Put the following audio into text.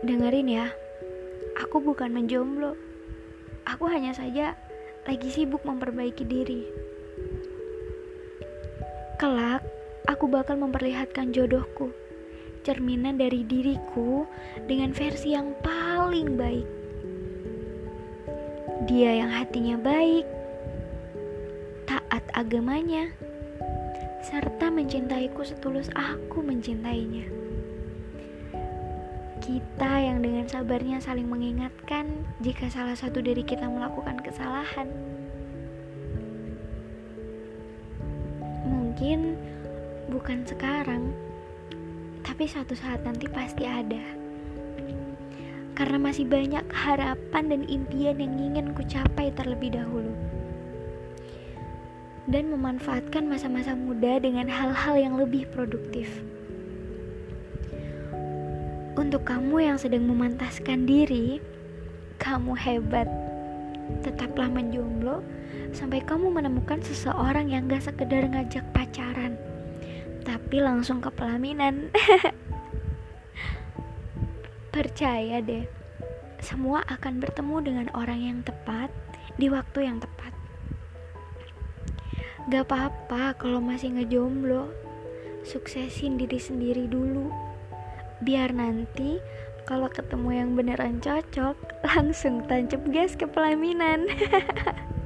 Dengerin ya, aku bukan menjomblo. Aku hanya saja lagi sibuk memperbaiki diri. Kelak, aku bakal memperlihatkan jodohku, cerminan dari diriku dengan versi yang paling baik. Dia yang hatinya baik, taat agamanya, serta mencintaiku setulus aku mencintainya. Kita yang dengan sabarnya saling mengingatkan jika salah satu dari kita melakukan kesalahan. Mungkin bukan sekarang, tapi suatu saat nanti pasti ada. Karena masih banyak harapan dan impian yang ingin ku capai terlebih dahulu. Dan memanfaatkan masa-masa muda dengan hal-hal yang lebih produktif. Untuk kamu yang sedang memantaskan diri, kamu hebat. Tetaplah menjomblo sampai kamu menemukan seseorang yang gak sekedar ngajak pacaran, tapi langsung ke pelaminan. Percaya deh, semua akan bertemu dengan orang yang tepat di waktu yang tepat. Gak apa-apa kalau masih ngejomblo, suksesin diri sendiri dulu biar nanti kalau ketemu yang beneran cocok langsung tancap gas ke pelaminan